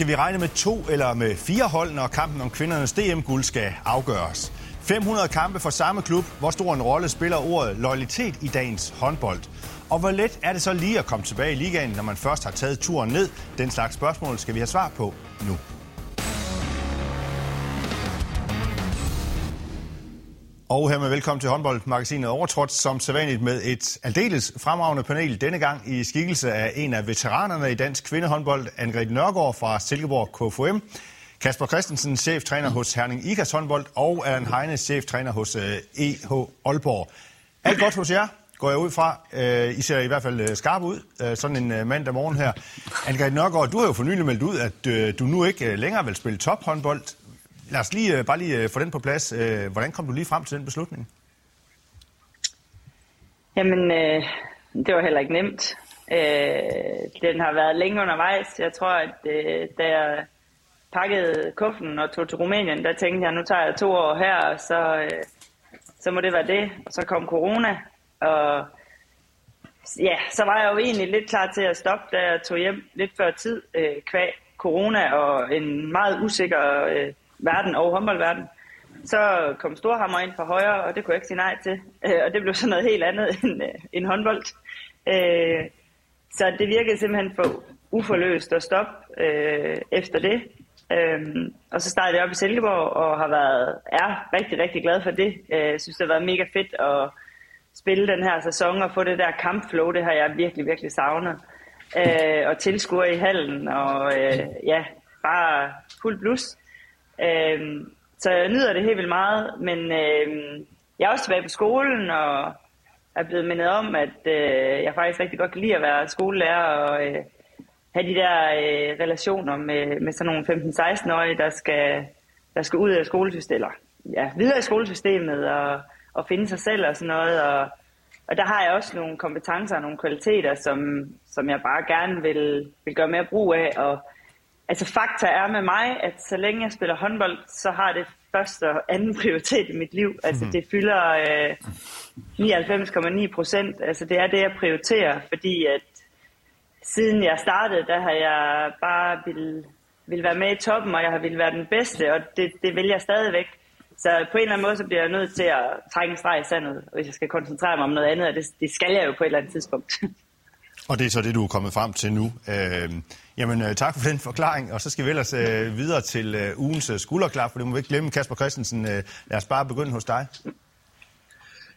Skal vi regne med to eller med fire hold, når kampen om kvindernes DM-guld skal afgøres? 500 kampe for samme klub. Hvor stor en rolle spiller ordet loyalitet i dagens håndbold? Og hvor let er det så lige at komme tilbage i ligaen, når man først har taget turen ned? Den slags spørgsmål skal vi have svar på nu. Og hermed velkommen til håndboldmagasinet Overtrådt, som sædvanligt med et aldeles fremragende panel. Denne gang i skikkelse af en af veteranerne i dansk kvindehåndbold, Angrid Nørgaard fra Silkeborg KFM. Kasper Christensen, cheftræner hos Herning Ikas håndbold, og Allan Heine, cheftræner hos EH Aalborg. Alt godt hos jer, går jeg ud fra. Øh, I ser i hvert fald øh, skarpe ud, sådan en mandag morgen her. Angrid Nørgaard, du har jo for nylig meldt ud, at du nu ikke længere vil spille tophåndbold. Lad os lige, øh, bare lige øh, få den på plads. Øh, hvordan kom du lige frem til den beslutning? Jamen, øh, det var heller ikke nemt. Øh, den har været længe undervejs. Jeg tror, at øh, da jeg pakkede kuffen og tog til Rumænien, der tænkte jeg, nu tager jeg to år her, og så, øh, så må det være det. Og så kom corona, og ja, så var jeg jo egentlig lidt klar til at stoppe, da jeg tog hjem lidt før tid, øh, kvæg corona og en meget usikker øh, verden og håndboldverden. Så kom Storhammer ind fra højre, og det kunne jeg ikke sige nej til. Øh, og det blev sådan noget helt andet end, øh, end håndbold. Øh, så det virkede simpelthen for uforløst at stoppe øh, efter det. Øhm, og så startede jeg op i Silkeborg og har været er rigtig, rigtig glad for det. Jeg øh, synes, det har været mega fedt at spille den her sæson og få det der kampflow. Det har jeg virkelig, virkelig savnet. Øh, og tilskuer i hallen og øh, ja, bare fuld blus. Øh, så jeg nyder det helt vildt meget, men øh, jeg er også tilbage på skolen og er blevet mindet om, at øh, jeg faktisk rigtig godt kan lide at være skolelærer og øh, have de der øh, relationer med, med sådan nogle 15-16-årige, der skal, der skal ud af skolesystemet, ja, videre i skolesystemet og, og finde sig selv og sådan noget. Og, og der har jeg også nogle kompetencer og nogle kvaliteter, som, som jeg bare gerne vil, vil gøre mere brug af. Og, altså fakta er med mig, at så længe jeg spiller håndbold, så har det første og anden prioritet i mit liv. Altså det fylder øh, 99,9 procent. Altså det er det, jeg prioriterer, fordi at siden jeg startede, der har jeg bare vil, vil være med i toppen, og jeg har vil være den bedste, og det, det vil jeg stadigvæk. Så på en eller anden måde, så bliver jeg nødt til at trække en streg i sandet, hvis jeg skal koncentrere mig om noget andet, og det, det skal jeg jo på et eller andet tidspunkt. Og det er så det, du er kommet frem til nu. Øhm, øh, jamen, tak for den forklaring, og så skal vi ellers øh, videre til øh, ugens øh, skulderklap, for det må vi ikke glemme. Kasper Christensen, øh, lad os bare begynde hos dig.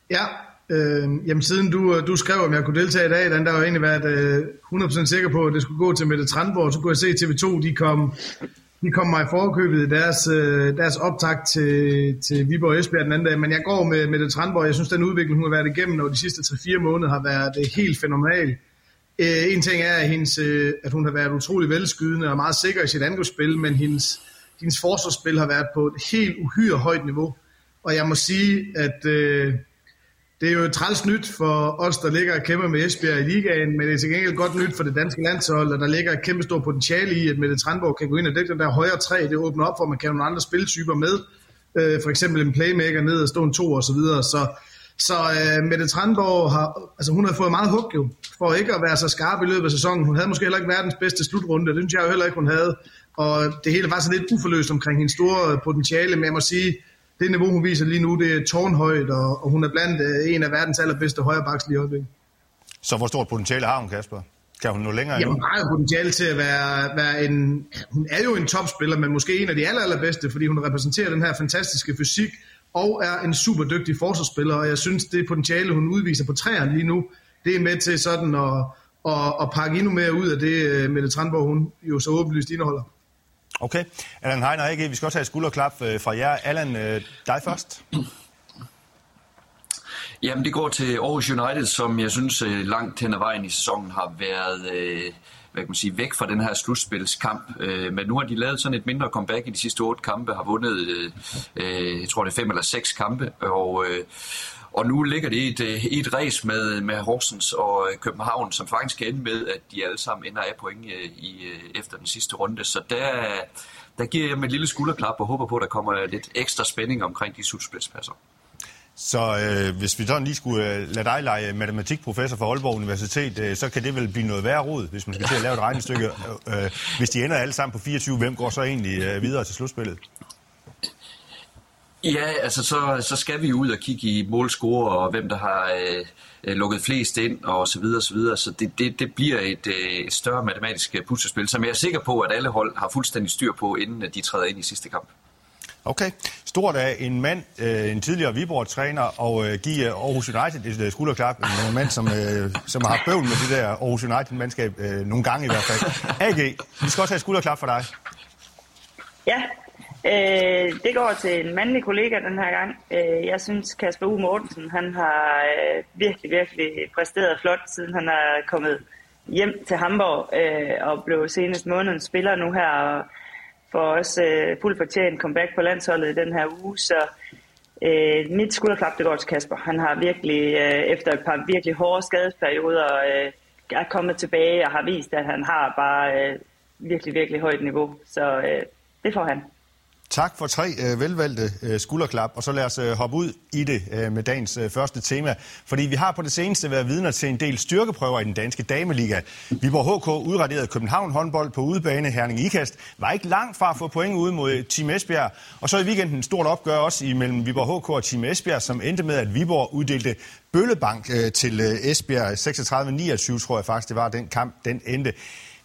Ja, Øh, jamen siden du, øh, du skrev, om jeg kunne deltage i dag, den der jo egentlig været øh, 100% sikker på, at det skulle gå til Mette Trandborg, så kunne jeg se TV2, de kom, de kom mig i forkøbet i deres, øh, deres optag til, til Viborg Esbjerg den anden dag, men jeg går med Mette Trandborg, jeg synes, den udvikling, hun har været igennem over de sidste 3-4 måneder, har været øh, helt fænomenal. Øh, en ting er, at, hendes, øh, at hun har været utrolig velskydende og meget sikker i sit angrebsspil, men hendes, hendes forsvarsspil har været på et helt uhyre højt niveau. Og jeg må sige, at... Øh, det er jo et træls nyt for os, der ligger og kæmper med Esbjerg i ligaen, men det er til gengæld godt nyt for det danske landshold, og der ligger et kæmpe stort potentiale i, at Mette Trandborg kan gå ind og dække den der højre træ. Det åbner op for, at man kan have nogle andre spiltyper med. Øh, for eksempel en playmaker ned og stå en to og så videre. Så, så uh, Mette Trandborg har, altså hun har fået meget hug jo, for ikke at være så skarp i løbet af sæsonen. Hun havde måske heller ikke verdens bedste slutrunde, det synes jeg jo heller ikke, hun havde. Og det hele var så lidt uforløst omkring hendes store potentiale, men jeg må sige, det niveau, hun viser lige nu, det er tårnhøjt, og, og hun er blandt uh, en af verdens allerbedste højrebaks lige i øjeblikket. Så hvor stort potentiale har hun, Kasper? Kan hun nå længere Jamen, hun har jo potentiale til at være, være en... Hun er jo en topspiller, men måske en af de aller, allerbedste, fordi hun repræsenterer den her fantastiske fysik, og er en super dygtig forsvarsspiller, og jeg synes, det potentiale, hun udviser på træerne lige nu, det er med til sådan at, at, at pakke endnu mere ud af det, Mette Trandborg, hun jo så åbenlyst indeholder. Okay. Allan Heiner, ikke? Vi skal også have et skulderklap fra jer. Allan, dig først. Jamen, det går til Aarhus United, som jeg synes langt hen ad vejen i sæsonen har været hvad kan man sige, væk fra den her slutspilskamp. Øh, men nu har de lavet sådan et mindre comeback i de sidste otte kampe, har vundet, øh, øh, jeg tror det er fem eller seks kampe, og, og nu ligger det i et, i et race med, med Horsens og København, som faktisk kan ende med, at de alle sammen ender af point i, efter den sidste runde. Så der, der giver jeg dem et lille skulderklap og håber på, at der kommer lidt ekstra spænding omkring de slutspilspladser. Så øh, hvis vi sådan lige skulle øh, lade dig lege matematikprofessor for Aalborg Universitet, øh, så kan det vel blive noget værre rod, hvis man skal til at lave et regnestykke. Øh, hvis de ender alle sammen på 24, hvem går så egentlig øh, videre til slutspillet? Ja, altså så, så skal vi ud og kigge i målscore og hvem der har øh, øh, lukket flest ind og så videre og så videre. Så det, det, det bliver et, øh, større matematisk puslespil, som jeg er sikker på, at alle hold har fuldstændig styr på, inden de træder ind i sidste kamp. Okay. Stort af en mand, øh, en tidligere Viborg-træner, og øh, give øh, Aarhus United et skulderklap. En mand, som, øh, som har bøvl med det der Aarhus United-mandskab, øh, nogle gange i hvert fald. AG, vi skal også have et skulderklap for dig. Ja, øh, det går til en mandlig kollega den her gang. Øh, jeg synes, Kasper U. Mortensen, han har øh, virkelig, virkelig præsteret flot, siden han er kommet hjem til Hamburg øh, og blev senest månedens spiller nu her. Og, får også øh, fuldt fortjent comeback på landsholdet i den her uge, så øh, mit skulderklap, det går til Kasper. Han har virkelig, øh, efter et par virkelig hårde skadesperioder, øh, er kommet tilbage og har vist, at han har bare øh, virkelig, virkelig højt niveau. Så øh, det får han. Tak for tre øh, velvalgte øh, skulderklap, og så lad os øh, hoppe ud i det øh, med dagens øh, første tema. Fordi vi har på det seneste været vidner til en del styrkeprøver i den danske dameliga. Viborg HK udraderede København håndbold på udebane. Herning Ikast var ikke langt fra at få point ud mod Team Esbjerg. Og så i weekenden et stort opgør også imellem Viborg HK og Team Esbjerg, som endte med, at Viborg uddelte bøllebank øh, til øh, Esbjerg. 36-29 tror jeg faktisk, det var den kamp, den endte.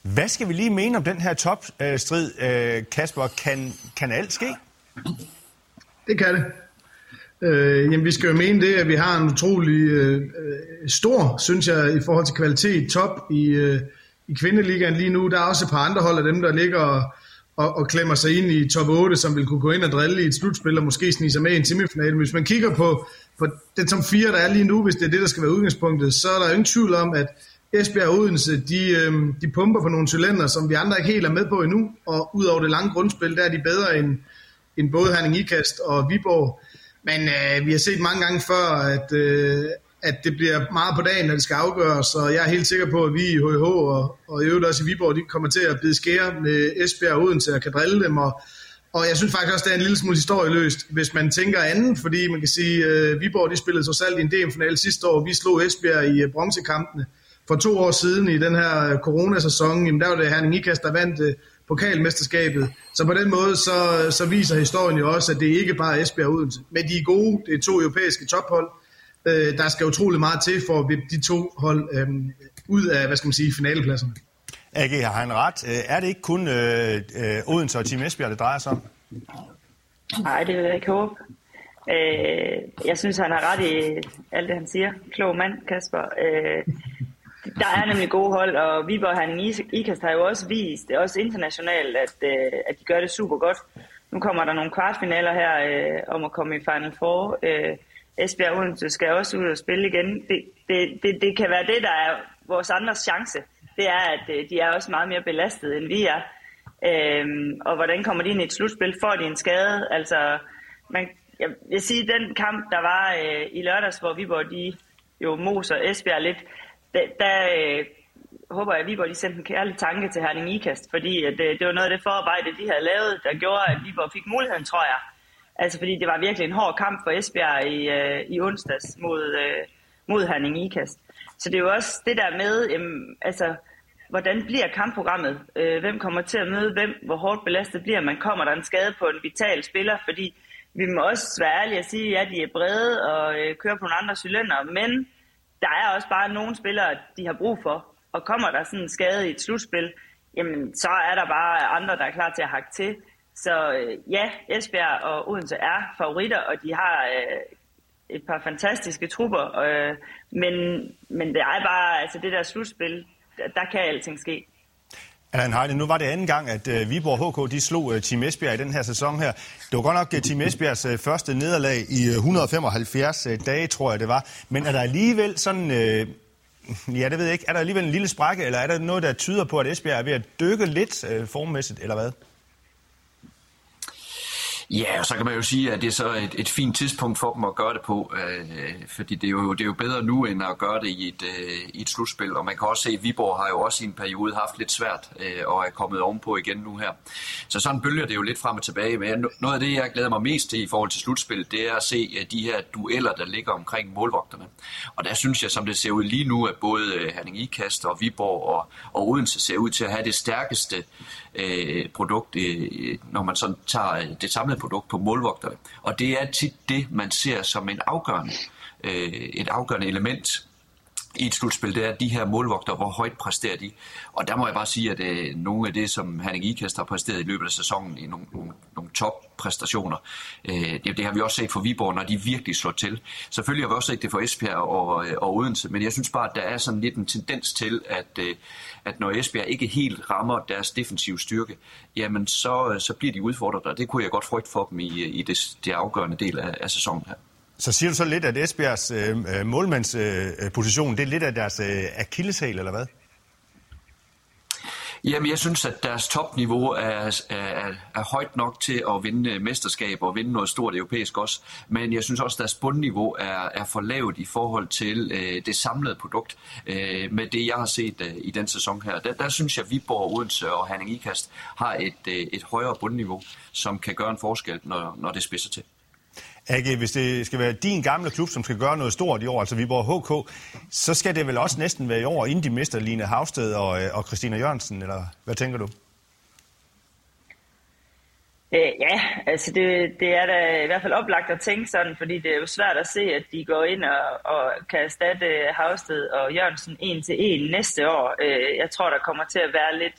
Hvad skal vi lige mene om den her topstrid, øh, Kasper? Kan, kan alt ske? Det kan det. Øh, jamen, vi skal jo mene det, at vi har en utrolig øh, øh, stor, synes jeg, i forhold til kvalitet, top i, øh, i kvindeligaen lige nu. Der er også et par andre hold af dem, der ligger og, og, og klemmer sig ind i top 8, som vil kunne gå ind og drille i et slutspil og måske snige sig med i en semifinal. Hvis man kigger på, på den top 4, der er lige nu, hvis det er det, der skal være udgangspunktet, så er der ingen tvivl om, at Esbjerg og Odense, de, øh, de pumper på nogle cylinder, som vi andre ikke helt er med på endnu, og ud over det lange grundspil, der er de bedre end, end både Herning Ikast og Viborg. Men øh, vi har set mange gange før, at, øh, at det bliver meget på dagen, når det skal afgøres, og jeg er helt sikker på, at vi i HH og, og i øvrigt også i Viborg, de kommer til at bide skære med Esbjerg og Odense og kan drille dem, og, og jeg synes faktisk også, det er en lille smule historieløst, hvis man tænker anden, fordi man kan sige, at øh, Viborg de spillede så salt i en DM-finale sidste år, vi slog Esbjerg i øh, bronzekampene, for to år siden i den her øh, coronasæson, jamen der var det Herning Ikast, der vandt øh, pokalmesterskabet. Så på den måde, så, så viser historien jo også, at det ikke bare er Esbjerg Odense. Men de er gode, det er to europæiske tophold. Øh, der skal utrolig meget til for at vippe de to hold øh, ud af, hvad skal man sige, finalepladserne. AG, har han ret? Øh, er det ikke kun øh, øh, Odense og Team Esbjerg, det drejer sig om? Nej, det vil jeg ikke håbe. Øh, jeg synes, han har ret i alt det, han siger. Klog mand, Kasper. Øh, der er nemlig gode hold, og Viborg han Ikast har jo også vist, også internationalt, at, øh, at de gør det super godt. Nu kommer der nogle kvartfinaler her øh, om at komme i Final Four. Øh, Esbjerg Odense skal også ud og spille igen. Det, det, det, det kan være det, der er vores andres chance. Det er, at øh, de er også meget mere belastet, end vi er. Øh, og hvordan kommer de ind i et slutspil? Får de en skade? Altså, man, jeg vil sige, den kamp, der var øh, i lørdags, hvor Viborg de jo moser Esbjerg lidt, der, der øh, håber jeg, at Viborg de sendte en kærlig tanke til Herning Ikast, fordi at, øh, det var noget af det forarbejde, de havde lavet, der gjorde, at Viborg fik muligheden, tror jeg. Altså fordi det var virkelig en hård kamp for Esbjerg i, øh, i onsdags mod, øh, mod Herning Ikast. Så det er jo også det der med, øh, altså, hvordan bliver kampprogrammet? Øh, hvem kommer til at møde hvem? Hvor hårdt belastet bliver man? Kommer der en skade på en vital spiller? Fordi vi må også være ærlige at sige, at de er brede og øh, kører på nogle andre cylinder, men der er også bare nogle spillere, de har brug for. Og kommer der sådan en skade i et slutspil, jamen så er der bare andre, der er klar til at hakke til. Så øh, ja, Esbjerg og Odense er favoritter, og de har øh, et par fantastiske trupper. Øh, men, men det er bare, altså det der slutspil, der, der kan alting ske. Allan Heide, nu var det anden gang, at uh, Viborg HK de slog uh, Team Esbjerg i den her sæson her. Det var godt nok uh, Team Esbjergs uh, første nederlag i uh, 175 uh, dage, tror jeg det var. Men er der alligevel sådan, uh, ja det ved jeg ikke, er der alligevel en lille sprække, eller er der noget, der tyder på, at Esbjerg er ved at dykke lidt uh, formmæssigt, eller hvad? Ja, og så kan man jo sige, at det er så et, et fint tidspunkt for dem at gøre det på, øh, fordi det er, jo, det er jo bedre nu, end at gøre det i et, øh, i et slutspil. Og man kan også se, at Viborg har jo også i en periode haft lidt svært øh, og er kommet ovenpå igen nu her. Så sådan bølger det jo lidt frem og tilbage. Men noget af det, jeg glæder mig mest til i forhold til slutspil, det er at se øh, de her dueller, der ligger omkring målvogterne. Og der synes jeg, som det ser ud lige nu, at både øh, Herning Ikast og Viborg og, og Odense ser ud til at have det stærkeste øh, produkt, øh, når man sådan tager øh, det samlede produkt på målvogterne. Og det er tit det, man ser som en afgørende, øh, et afgørende element i et slutspil, det er de her målvogter, hvor højt præsterer de. Og der må jeg bare sige, at øh, nogle af det, som Henning Ikast har præsteret i løbet af sæsonen, i nogle, nogle, nogle toppræstationer, øh, det, det har vi også set for Viborg, når de virkelig slår til. Selvfølgelig har vi også set det for Esbjerg og, øh, og Odense, men jeg synes bare, at der er sådan lidt en tendens til, at, øh, at når Esbjerg ikke helt rammer deres defensive styrke, jamen så, øh, så bliver de udfordret, og det kunne jeg godt frygte for dem i, øh, i det, det afgørende del af, af sæsonen her. Så siger du så lidt, at Esbjergs øh, målmandsposition, øh, øh, øh det er lidt af deres øh, akilleshæl, eller hvad? Jamen, jeg synes, at deres topniveau er, er, er højt nok til at vinde øh, mesterskab og vinde noget stort europæisk også. Men jeg synes også, at deres bundniveau er, er for lavt i forhold til øh, det samlede produkt. Øh, med det, jeg har set øh, i den sæson her, der, der synes jeg, at Viborg, Odense og Herning Ikast har et, øh, et højere bundniveau, som kan gøre en forskel, når, når det spidser til. Age, hvis det skal være din gamle klub, som skal gøre noget stort i år, altså Viborg HK, så skal det vel også næsten være i år, inden de mister Line Havsted og, øh, og Christina Jørgensen, eller hvad tænker du? Øh, ja, altså det, det er da i hvert fald oplagt at tænke sådan, fordi det er jo svært at se, at de går ind og, og kan erstatte Havsted og Jørgensen en til en næste år. Øh, jeg tror, der kommer til at være lidt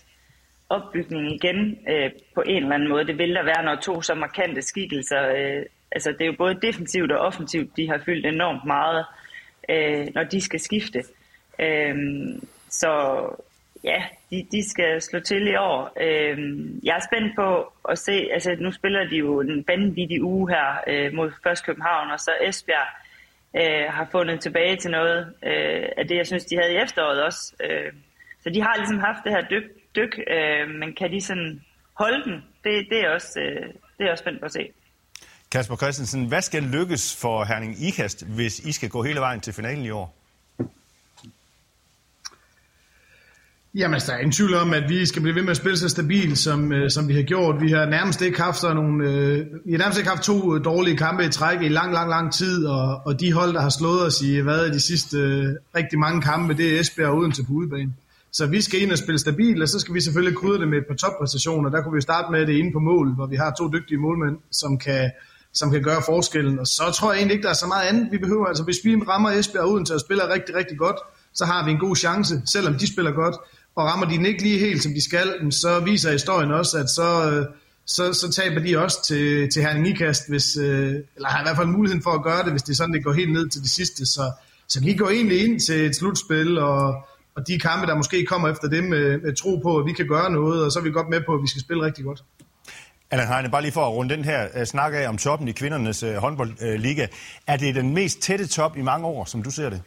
opbygning igen øh, på en eller anden måde. Det vil der være, når to så markante skikkelser øh, altså det er jo både defensivt og offensivt, de har fyldt enormt meget, øh, når de skal skifte. Øh, så ja, de, de skal slå til i år. Øh, jeg er spændt på at se, altså nu spiller de jo en vanvittig uge her øh, mod først København, og så Esbjerg øh, har fundet tilbage til noget øh, af det, jeg synes, de havde i efteråret også. Øh, så de har ligesom haft det her dyk, dyk øh, men kan de sådan holde den? Det, det, er også, øh, det er også spændt på at se. Kasper Christensen, hvad skal lykkes for Herning Ikast, hvis I skal gå hele vejen til finalen i år? Jamen, altså, der er ingen tvivl om, at vi skal blive ved med at spille så stabilt, som, øh, som vi har gjort. Vi har nærmest ikke haft nogle, øh, vi har nærmest ikke haft to øh, dårlige kampe i træk i lang, lang, lang tid, og, og de hold, der har slået os i hvad, de sidste øh, rigtig mange kampe, det er Esbjerg uden til på udebane. Så vi skal ind og spille stabilt, og så skal vi selvfølgelig krydre det med et par toppræstationer. Der kunne vi starte med det inde på mål, hvor vi har to dygtige målmænd, som kan, som kan gøre forskellen. Og så tror jeg egentlig ikke, der er så meget andet, vi behøver. Altså hvis vi rammer Esbjerg uden til at spille rigtig, rigtig godt, så har vi en god chance, selvom de spiller godt. Og rammer de den ikke lige helt, som de skal, så viser historien også, at så, øh, så, så taber de også til, til Herning Ikast, hvis, øh, eller har i hvert fald muligheden for at gøre det, hvis det er sådan, det går helt ned til det sidste. Så, så vi går egentlig ind til et slutspil, og, og de kampe, der måske kommer efter det med, øh, med tro på, at vi kan gøre noget, og så er vi godt med på, at vi skal spille rigtig godt. Allan Heine, bare lige for at runde den her uh, snak af om toppen i kvindernes uh, håndboldliga. Uh, er det den mest tætte top i mange år, som du ser det?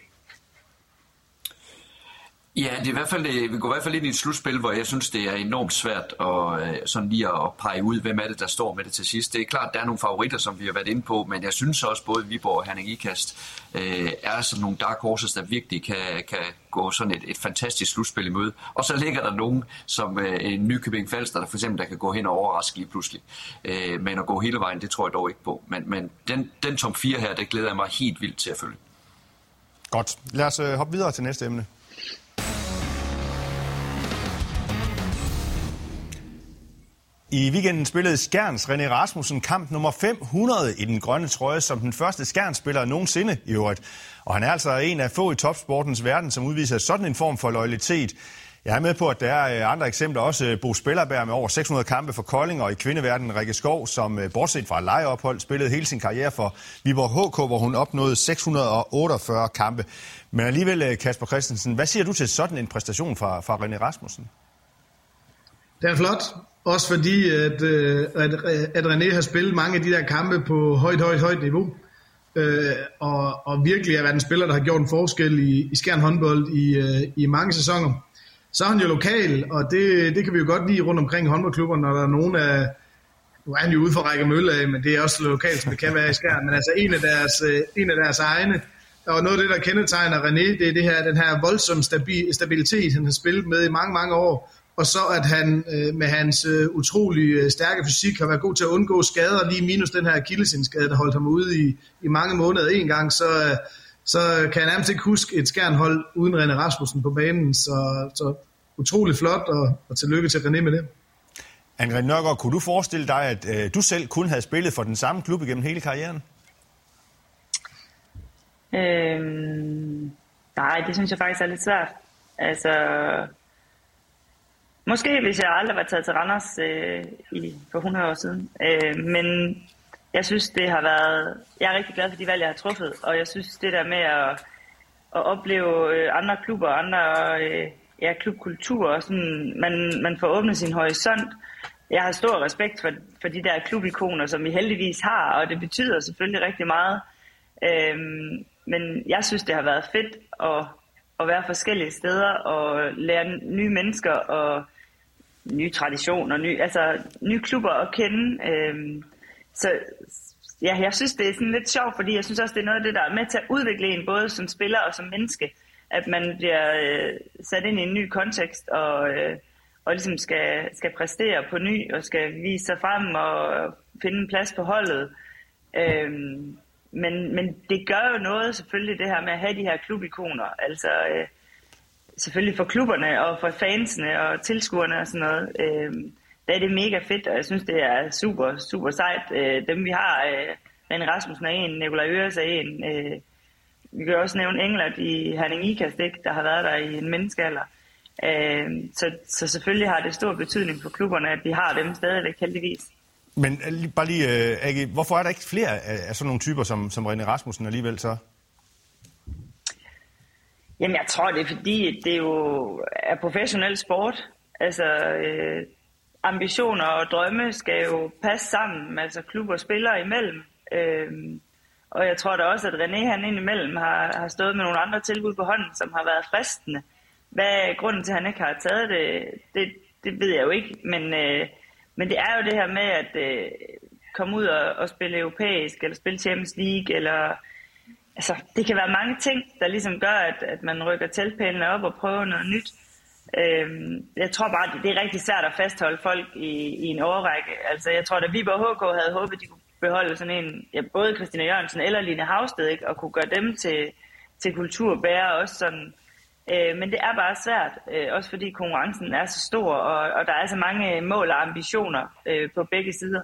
Ja, det er i hvert fald, øh, vi går i hvert fald ind i et slutspil, hvor jeg synes, det er enormt svært at, øh, sådan lige at pege ud, hvem er det, der står med det til sidst. Det er klart, der er nogle favoritter, som vi har været inde på, men jeg synes også, både Viborg og Herning Ikast øh, er sådan nogle dark horses, der virkelig kan, kan gå sådan et, et fantastisk slutspil i møde. Og så ligger der nogen, som øh, en Nykøbing Falster, der for eksempel der kan gå hen og overraske lige pludselig. Øh, men at gå hele vejen, det tror jeg dog ikke på. Men, men den, den top 4 her, det glæder jeg mig helt vildt til at følge. Godt. Lad os øh, hoppe videre til næste emne. I weekenden spillede Skjerns René Rasmussen kamp nummer 500 i den grønne trøje som den første Skjerns-spiller nogensinde i øvrigt. Og han er altså en af få i topsportens verden, som udviser sådan en form for loyalitet. Jeg er med på, at der er øh, andre eksempler. Også øh, Bo Spillerberg med over 600 kampe for Kolding, og i kvindeverdenen Rikke Skov, som øh, bortset fra lejeophold, spillede hele sin karriere for Viborg HK, hvor hun opnåede 648 kampe. Men alligevel, Kasper Christensen, hvad siger du til sådan en præstation fra, fra René Rasmussen? Det er flot. Også fordi, at, at, at René har spillet mange af de der kampe på højt, højt, højt niveau. Øh, og, og virkelig har været en spiller, der har gjort en forskel i, i Skjern håndbold i, i mange sæsoner. Så er han jo lokal, og det, det kan vi jo godt lide rundt omkring håndboldklubber, når der er nogen af, nu er han jo ude for Række Mølle af, men det er også lokalt, som det kan være i skærmen, men altså en af deres, øh, en af deres egne, der var noget af det, der kendetegner René, det er det her, den her voldsomme stabi, stabilitet, han har spillet med i mange, mange år, og så at han øh, med hans øh, utrolig øh, stærke fysik har været god til at undgå skader, lige minus den her akillesindskade, der holdt ham ude i, i mange måneder. En gang, så, øh, så kan jeg nærmest ikke huske et skærnhold uden René Rasmussen på banen, så, så utrolig flot, og, og tillykke til René med det. Angrid Nørgaard, kunne du forestille dig, at øh, du selv kun havde spillet for den samme klub igennem hele karrieren? Øhm, nej, det synes jeg faktisk er lidt svært. Altså, måske hvis jeg aldrig var taget til Randers øh, i, for 100 år siden. Øh, men jeg synes, det har været... Jeg er rigtig glad for de valg, jeg har truffet, og jeg synes, det der med at, at opleve øh, andre klubber, andre øh, ja, klubkultur, og sådan, man, man får åbnet sin horisont. Jeg har stor respekt for, for de der klubikoner, som vi heldigvis har, og det betyder selvfølgelig rigtig meget. Øhm, men jeg synes, det har været fedt at, at være forskellige steder og lære nye mennesker og nye traditioner, nye, altså nye klubber at kende. Øhm, så ja, jeg synes, det er sådan lidt sjovt, fordi jeg synes også, det er noget af det, der er med til at udvikle en, både som spiller og som menneske. At man bliver øh, sat ind i en ny kontekst og, øh, og ligesom skal, skal præstere på ny og skal vise sig frem og finde en plads på holdet. Øhm, men, men det gør jo noget selvfølgelig det her med at have de her klubikoner. Altså øh, selvfølgelig for klubberne og for fansene og tilskuerne og sådan noget. Øh, der er det mega fedt, og jeg synes, det er super, super sejt. Øh, dem vi har, øh, René Rasmussen er en, Nikolaj Øres er en. Øh, vi kan også nævne England i Herning Ikast, ikke, der har været der i en menneskealder. Øh, så, så selvfølgelig har det stor betydning for klubberne, at vi har dem stadigvæk heldigvis. Men øh, bare lige, uh, Agi, hvorfor er der ikke flere af, af sådan nogle typer som, som René Rasmussen alligevel så? Jamen, jeg tror, det er fordi, det er jo er professionel sport. Altså, øh, ambitioner og drømme skal jo passe sammen, altså klub og spillere imellem. Øhm, og jeg tror da også, at René han indimellem har, har stået med nogle andre tilbud på hånden, som har været fristende. Hvad er grunden til, at han ikke har taget det? Det, det ved jeg jo ikke, men... Øh, men det er jo det her med at øh, komme ud og, og spille europæisk, eller spille Champions League, eller... Altså, det kan være mange ting, der ligesom gør, at, at man rykker teltpælene op og prøver noget nyt. Øhm, jeg tror bare, det, det er rigtig svært at fastholde folk i, i en overrække. Altså, jeg tror, at Viborg HK havde håbet, de kunne beholde sådan en, ja, både Christina Jørgensen eller Line Havsted, ikke, og kunne gøre dem til, til kulturbærer også sådan Øh, men det er bare svært, øh, også fordi konkurrencen er så stor, og, og der er så mange mål og ambitioner øh, på begge sider.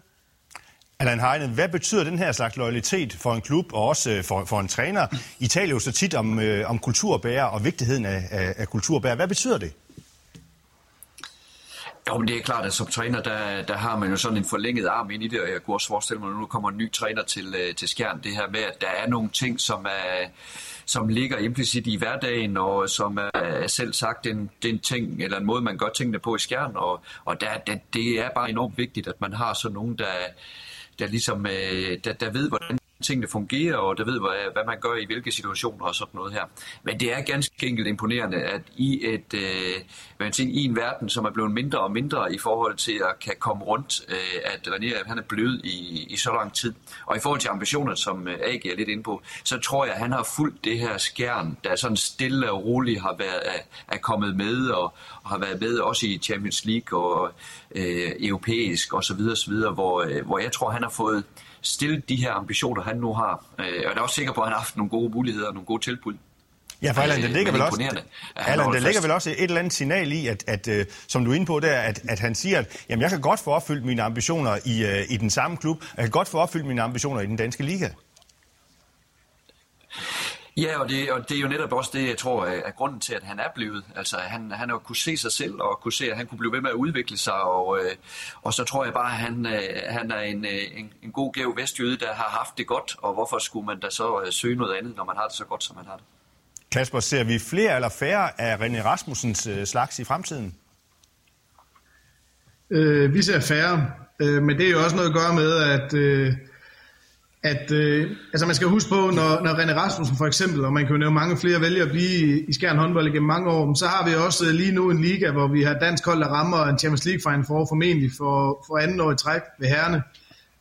Allan Heine, hvad betyder den her slags loyalitet for en klub og også øh, for, for en træner? I taler jo så tit om, øh, om kulturbærer og vigtigheden af, af, af kulturbærer. Hvad betyder det? Jo, men det er klart, at som træner, der, der har man jo sådan en forlænget arm ind i det, og jeg kunne også forestille mig, at nu kommer en ny træner til, øh, til Skjern, det her med, at der er nogle ting, som er som ligger implicit i hverdagen, og som er selv sagt en, en ting, eller en måde, man gør tingene på i skjern, og, og der, der, det er bare enormt vigtigt, at man har sådan nogen, der, der ligesom, øh, der, der ved, hvordan tingene fungerer, og der ved, hvad, hvad man gør i hvilke situationer og sådan noget her. Men det er ganske enkelt imponerende, at i, et, øh, man siger, i en verden, som er blevet mindre og mindre i forhold til at kan komme rundt, øh, at René han er blevet i, i så lang tid. Og i forhold til ambitioner, som øh, AG er lidt inde på, så tror jeg, at han har fulgt det her skærn, der sådan stille og roligt har været, er, er kommet med, og, og har været med også i Champions League og øh, europæisk osv., osv. Hvor, øh, hvor jeg tror, han har fået stille de her ambitioner, han nu har. Øh, og jeg er også sikker på, at han har haft nogle gode muligheder og nogle gode tilbud. Ja, for Allan, det ligger, vel også, Allan, det ligger vel også et eller andet signal i, at, at uh, som du er inde på der, at, at han siger, at jamen, jeg kan godt få opfyldt mine ambitioner i, uh, i den samme klub, jeg kan godt få opfyldt mine ambitioner i den danske liga. Ja, og det, og det er jo netop også det, jeg tror er grunden til, at han er blevet. Altså, han, han har kunne se sig selv og kunne se, at han kunne blive ved med at udvikle sig. Og, øh, og så tror jeg bare, at han, øh, han er en, øh, en, en god gæv vestjyde, der har haft det godt. Og hvorfor skulle man da så søge noget andet, når man har det så godt, som man har det? Kasper, ser vi flere eller færre af René Rasmussens slags i fremtiden? Øh, vi ser færre, øh, men det er jo også noget at gøre med, at... Øh, at øh, altså man skal huske på, når, når René Rasmussen for eksempel, og man kan jo nævne mange flere vælger at blive i, Skjern håndbold igennem mange år, så har vi også øh, lige nu en liga, hvor vi har dansk hold, der rammer en Champions League Final for formentlig for, for anden år i træk ved herrene.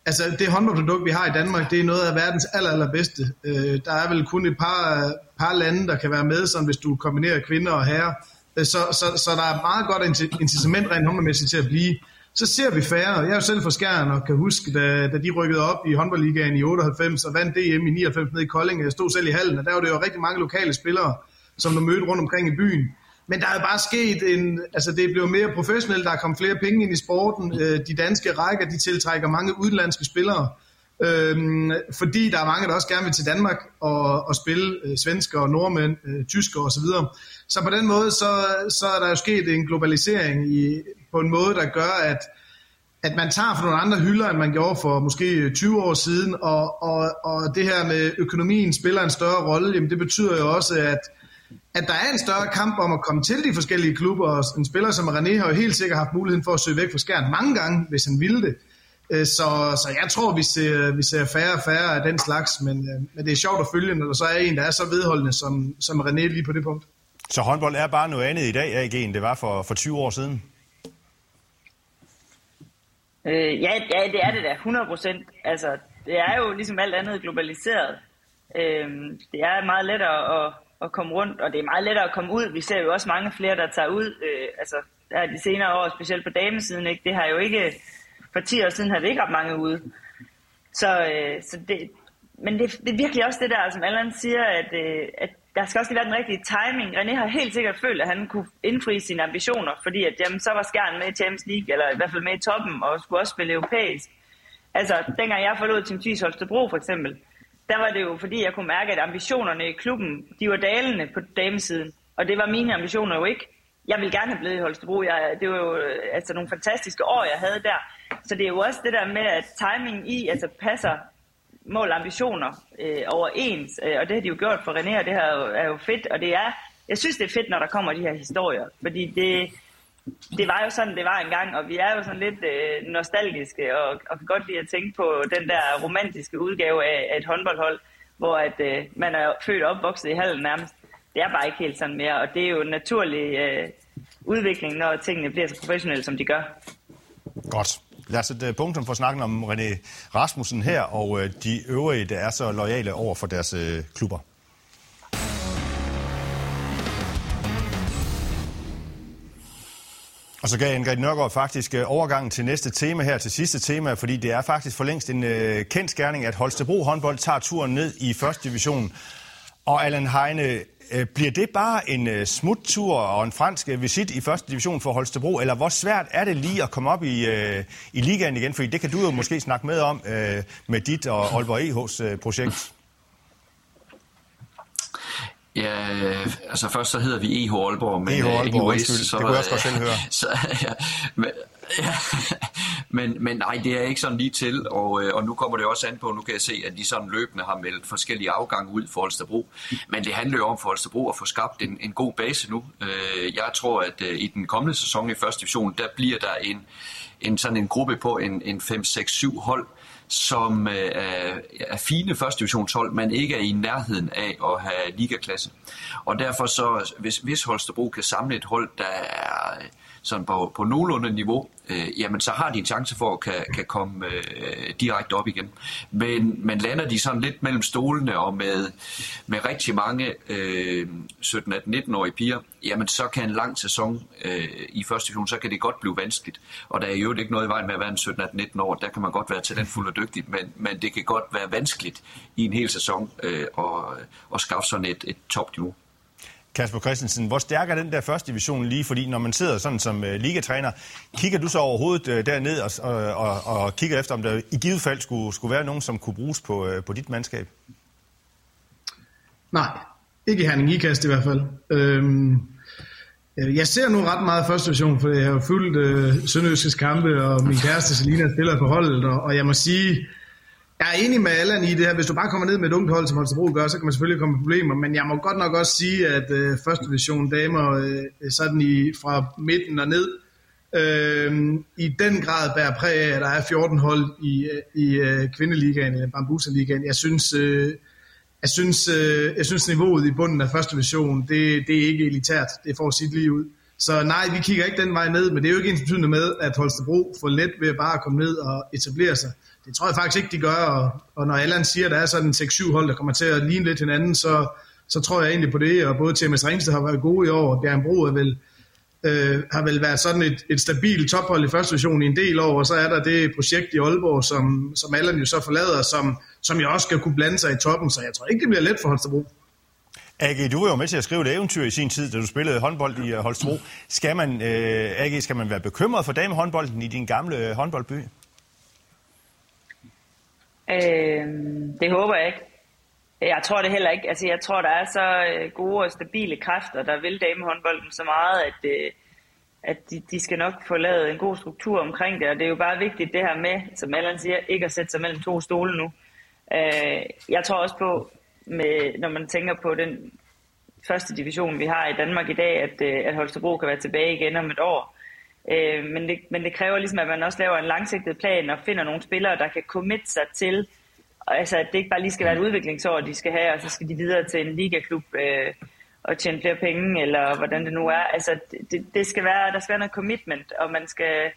Altså det håndboldprodukt, vi har i Danmark, det er noget af verdens aller, allerbedste. Øh, der er vel kun et par, par lande, der kan være med, sådan hvis du kombinerer kvinder og herrer. Øh, så, så, så der er meget godt incitament rent håndboldmæssigt til at blive så ser vi færre. Jeg er jo selv fra Skjern og kan huske, da, da de rykkede op i håndboldligaen i 98 og vandt DM i 99 nede i Kolding. Jeg stod selv i hallen, og der var det jo rigtig mange lokale spillere, som der mødte rundt omkring i byen. Men der er bare sket en, altså det er blevet mere professionelt, der er kommet flere penge ind i sporten. Øh, de danske rækker, de tiltrækker mange udenlandske spillere. Øhm, fordi der er mange, der også gerne vil til Danmark og, og spille øh, svensker og nordmænd, øh, tysker osv. Så, så på den måde, så, så er der jo sket en globalisering i, på en måde, der gør, at, at man tager for nogle andre hylder, end man gjorde for måske øh, 20 år siden, og, og, og det her med økonomien spiller en større rolle, jamen det betyder jo også, at, at der er en større kamp om at komme til de forskellige klubber, og en spiller som René har jo helt sikkert haft muligheden for at søge væk fra skærn mange gange, hvis han ville det. Øh, så, så jeg tror, vi ser, vi ser færre og færre af den slags, men, øh, men det er sjovt at følge, når der så er en, der er så vedholdende som, som René lige på det punkt. Så håndbold er bare noget andet i dag, AG, end det var for, for 20 år siden? Øh, ja, ja, det er det da, 100 procent. Altså, det er jo ligesom alt andet globaliseret. Øh, det er meget lettere at, at komme rundt, og det er meget lettere at komme ud. Vi ser jo også mange flere, der tager ud. Øh, altså, der er de senere år, specielt på damesiden, ikke? det har jo ikke, for 10 år siden har vi ikke ret mange ude. Så, øh, så det, men det, det er virkelig også det der, som Allan siger, at, øh, at der skal også lige være den rigtige timing. René har helt sikkert følt, at han kunne indfri sine ambitioner, fordi at, jamen, så var Skjern med i Champions League, eller i hvert fald med i toppen, og skulle også spille europæisk. Altså, dengang jeg forlod Team Thys Holstebro for eksempel, der var det jo fordi, jeg kunne mærke, at ambitionerne i klubben, de var dalende på damesiden. Og det var mine ambitioner jo ikke. Jeg ville gerne have blevet i Holstebro. Jeg, det var jo øh, altså, nogle fantastiske år, jeg havde der. Så det er jo også det der med, at timing i altså, passer mål og ambitioner øh, overens, øh, og det har de jo gjort for René, og det her er jo, er jo fedt, og det er, jeg synes det er fedt, når der kommer de her historier, fordi det, det var jo sådan, det var engang, og vi er jo sådan lidt øh, nostalgiske, og, og kan godt lide at tænke på den der romantiske udgave af, af et håndboldhold, hvor at, øh, man er født og opvokset i hallen nærmest. Det er bare ikke helt sådan mere, og det er jo en naturlig øh, udvikling, når tingene bliver så professionelle, som de gør. Godt. Lad os sætte øh, punktum for snakken om René Rasmussen her, og øh, de øvrige, der er så lojale over for deres øh, klubber. Og så gav Ingrid Nørgaard faktisk øh, overgangen til næste tema her, til sidste tema, fordi det er faktisk for længst en øh, kendt skærning, at Holstebro håndbold tager turen ned i første division. Og Allan Heine, Øh, bliver det bare en øh, smuttur og en fransk øh, visit i første division for Holstebro, eller hvor svært er det lige at komme op i, øh, i ligaen igen? Fordi det kan du jo måske snakke med om med dit og Aalborg EH's projekt. Ja, altså først så hedder vi EH Aalborg, men EH Aalborg, anyways, så, det kunne jeg også godt selv høre. Så, ja, men, ja, men, men nej, det er ikke sådan lige til, og, øh, og nu kommer det også an på, nu kan jeg se, at de sådan løbende har meldt forskellige afgange ud for Holstebro. Men det handler jo om for Holstebro at få skabt en, en god base nu. Øh, jeg tror, at øh, i den kommende sæson i første division, der bliver der en, en sådan en gruppe på en, en 5, 6, 7 hold, som øh, er, er fine første divisionshold, men ikke er i nærheden af at have ligaklasse. Og derfor så, hvis, hvis Holstebro kan samle et hold, der er sådan på, på nogenlunde niveau, øh, jamen så har de en chance for at kan, kan komme øh, direkte op igen. Men, men lander de sådan lidt mellem stolene og med, med rigtig mange øh, 17-18-19-årige piger, jamen så kan en lang sæson øh, i første division, så kan det godt blive vanskeligt. Og der er jo ikke noget i vejen med at være en 17-18-19 år, der kan man godt være talentfuld og dygtig, men, men det kan godt være vanskeligt i en hel sæson øh, at, at skaffe sådan et, et topniveau. Kasper Christensen, hvor stærk er den der første division lige? Fordi når man sidder sådan som uh, ligatræner, kigger du så overhovedet uh, derned og, og, og, og kigger efter, om der i givet fald skulle, skulle være nogen, som kunne bruges på, uh, på dit mandskab? Nej, ikke i Herning Ikast i hvert fald. Øhm, jeg ser nu ret meget første division, for jeg har fulgt uh, Sønderjyskes kampe, og min kæreste Selina spiller på holdet, og, og jeg må sige, jeg er enig med Allan i det her. Hvis du bare kommer ned med et ungt hold, som Holstebro gør, så kan man selvfølgelig komme med problemer. Men jeg må godt nok også sige, at øh, første division damer, øh, sådan i, fra midten og ned, øh, i den grad bærer præg af, at der er 14 hold i, øh, i øh, kvindeligaen, øh, eller bambusaligaen. Jeg synes, øh, jeg synes, øh, jeg synes niveauet i bunden af første division, det, det er ikke elitært. Det får sit lige ud. Så nej, vi kigger ikke den vej ned, men det er jo ikke ens betydende med, at Holstebro får let ved bare at komme ned og etablere sig. Det tror jeg faktisk ikke, de gør, og, og når Allan siger, at der er sådan 6-7 hold, der kommer til at ligne lidt hinanden, så, så tror jeg egentlig på det, og både TMS Ringsted har været gode i år, og Bjørn Bro er vel, øh, har vel været sådan et, et stabilt tophold i første division i en del år, og så er der det projekt i Aalborg, som, som Allan jo så forlader, som, som jeg også skal kunne blande sig i toppen, så jeg tror ikke, det bliver let for Holstebro. AG, du var jo med til at skrive et eventyr i sin tid, da du spillede håndbold i øh, Holstebro. Skal man, øh, AG, skal man være bekymret for damehåndbolden i din gamle øh, håndboldby? Øh, det håber jeg ikke. Jeg tror det heller ikke. Altså, jeg tror, der er så øh, gode og stabile kræfter, der vil damehåndbolden så meget, at, øh, at de, de skal nok få lavet en god struktur omkring det. Og det er jo bare vigtigt det her med, som Allan siger, ikke at sætte sig mellem to stole nu. Øh, jeg tror også på, med, når man tænker på den første division, vi har i Danmark i dag, at, øh, at Holstebro kan være tilbage igen om et år. Øh, men, det, men det kræver ligesom, at man også laver en langsigtet plan og finder nogle spillere, der kan commit sig til, altså at det ikke bare lige skal være et udviklingsår, de skal have, og så skal de videre til en ligaklub øh, og tjene flere penge, eller hvordan det nu er. Altså det, det skal være, der skal være noget commitment, og man skal,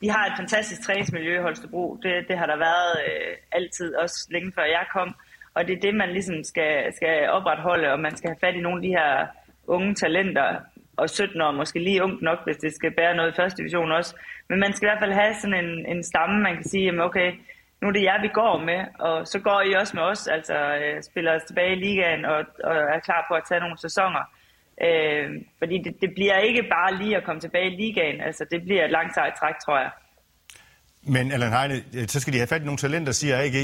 de har et fantastisk træningsmiljø i Holstebro. Det, det har der været øh, altid, også længe før jeg kom. Og det er det, man ligesom skal, skal opretholde, og man skal have fat i nogle af de her unge talenter, og 17 år måske lige ungt nok, hvis det skal bære noget i første division også. Men man skal i hvert fald have sådan en, en stamme, man kan sige, jamen okay, nu er det jer, vi går med, og så går I også med os, altså øh, spiller os tilbage i ligaen og, og er klar på at tage nogle sæsoner. Øh, fordi det, det bliver ikke bare lige at komme tilbage i ligaen, altså det bliver et langt sejt træk, tror jeg. Men Allan Heine, øh, så skal de have fat i nogle talenter, siger AG.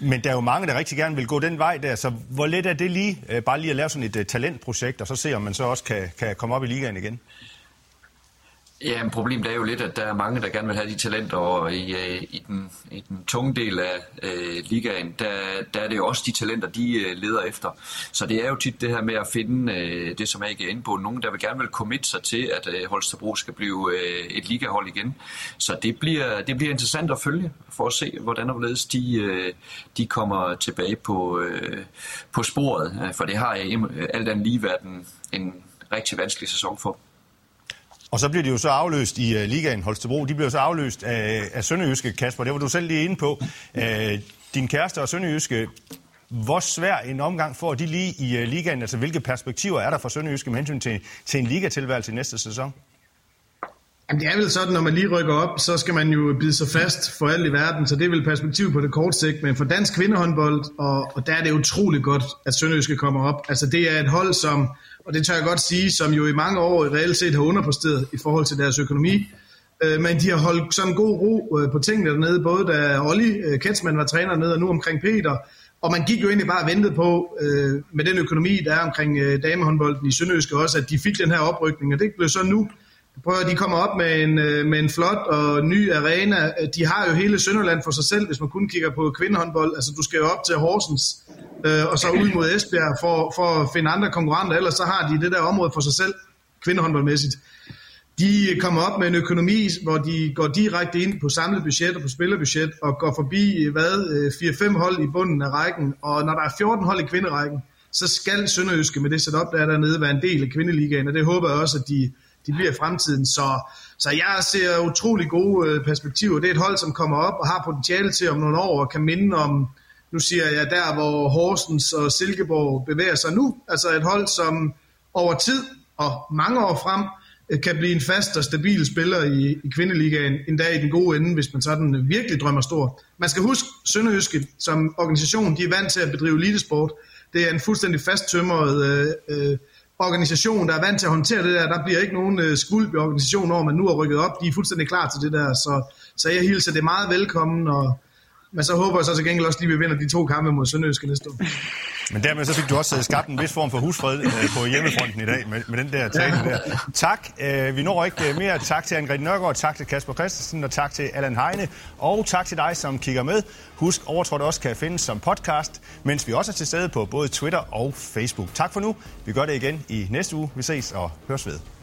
Men der er jo mange, der rigtig gerne vil gå den vej der, så hvor let er det lige, øh, bare lige at lave sådan et øh, talentprojekt, og så se, om man så også kan, kan komme op i ligaen igen? Ja, men problemet er jo lidt, at der er mange, der gerne vil have de talenter, og i, øh, i, den, i den tunge del af øh, ligaen, der, der er det jo også de talenter, de øh, leder efter. Så det er jo tit det her med at finde øh, det, som jeg ikke er inde på. Nogen, der vil gerne vil commit sig til, at øh, Holstebro skal blive øh, et ligahold igen. Så det bliver, det bliver interessant at følge, for at se, hvordan og hvorledes de, øh, de kommer tilbage på, øh, på sporet. For det har øh, alt andet lige været en, en rigtig vanskelig sæson for og så bliver de jo så afløst i uh, ligaen Holstebro. De bliver så afløst af, af Sønderjyske, Kasper. Det var du selv lige inde på. Uh, din kæreste og Sønderjyske, hvor svær en omgang får de lige i uh, ligaen? Altså, hvilke perspektiver er der for Sønderjyske med hensyn til, til en ligatilværelse i næste sæson? Jamen, det er vel sådan, når man lige rykker op, så skal man jo bide sig fast for alt i verden, så det er vel perspektiv på det kort sigt. Men for dansk kvindehåndbold, og, og der er det utroligt godt, at Sønderjyske kommer op. Altså, det er et hold, som og det tør jeg godt sige, som jo i mange år reelt set har underpresteret i forhold til deres økonomi. Øh, men de har holdt sådan god ro øh, på tingene dernede, både da Olli øh, Ketsman var træner nede, og nu omkring Peter. Og man gik jo egentlig bare og ventede på, øh, med den økonomi, der er omkring øh, damehåndbolden i Sønderøske også, at de fik den her oprykning, og det blev så nu. Prøv at de kommer op med en, øh, med en flot og ny arena. Øh, de har jo hele Sønderland for sig selv, hvis man kun kigger på kvindehåndbold. Altså, du skal jo op til Horsens øh, og så ud mod Esbjerg for, for at finde andre konkurrenter, ellers så har de det der område for sig selv, kvindehåndboldmæssigt. De kommer op med en økonomi, hvor de går direkte ind på samlet budget og på spillerbudget, og går forbi hvad, øh, 4-5 hold i bunden af rækken, og når der er 14 hold i kvinderækken, så skal Sønderjyske med det setup, der er dernede, være en del af kvindeligaen, og det håber jeg også, at de, de bliver i fremtiden. Så, så jeg ser utrolig gode øh, perspektiver. Det er et hold, som kommer op og har potentiale til om nogle år, og kan minde om, nu siger jeg der, hvor Horsens og Silkeborg bevæger sig nu. Altså et hold, som over tid og mange år frem øh, kan blive en fast og stabil spiller i, i kvindeligaen, endda i den gode ende, hvis man sådan virkelig drømmer stor. Man skal huske, Sønderjyske som organisation, de er vant til at bedrive elitesport. Det er en fuldstændig fasttømret øh, øh, organisation, der er vant til at håndtere det der. Der bliver ikke nogen øh, skuld i organisationen over, man nu har rykket op. De er fuldstændig klar til det der, så, så jeg hilser det meget velkommen, og, men så håber jeg så til gengæld også lige, at vi vinder de to kampe mod Sønderjyske næste år. Men dermed så fik du også øh, skabt en vis form for husfred øh, på hjemmefronten i dag med, med den der tale der. Tak. Øh, vi når ikke mere. Tak til Angrid Nørgaard, tak til Kasper Christensen og tak til Allan Heine. Og tak til dig, som kigger med. Husk, Overtrådt også kan findes som podcast, mens vi også er til stede på både Twitter og Facebook. Tak for nu. Vi gør det igen i næste uge. Vi ses og høres ved.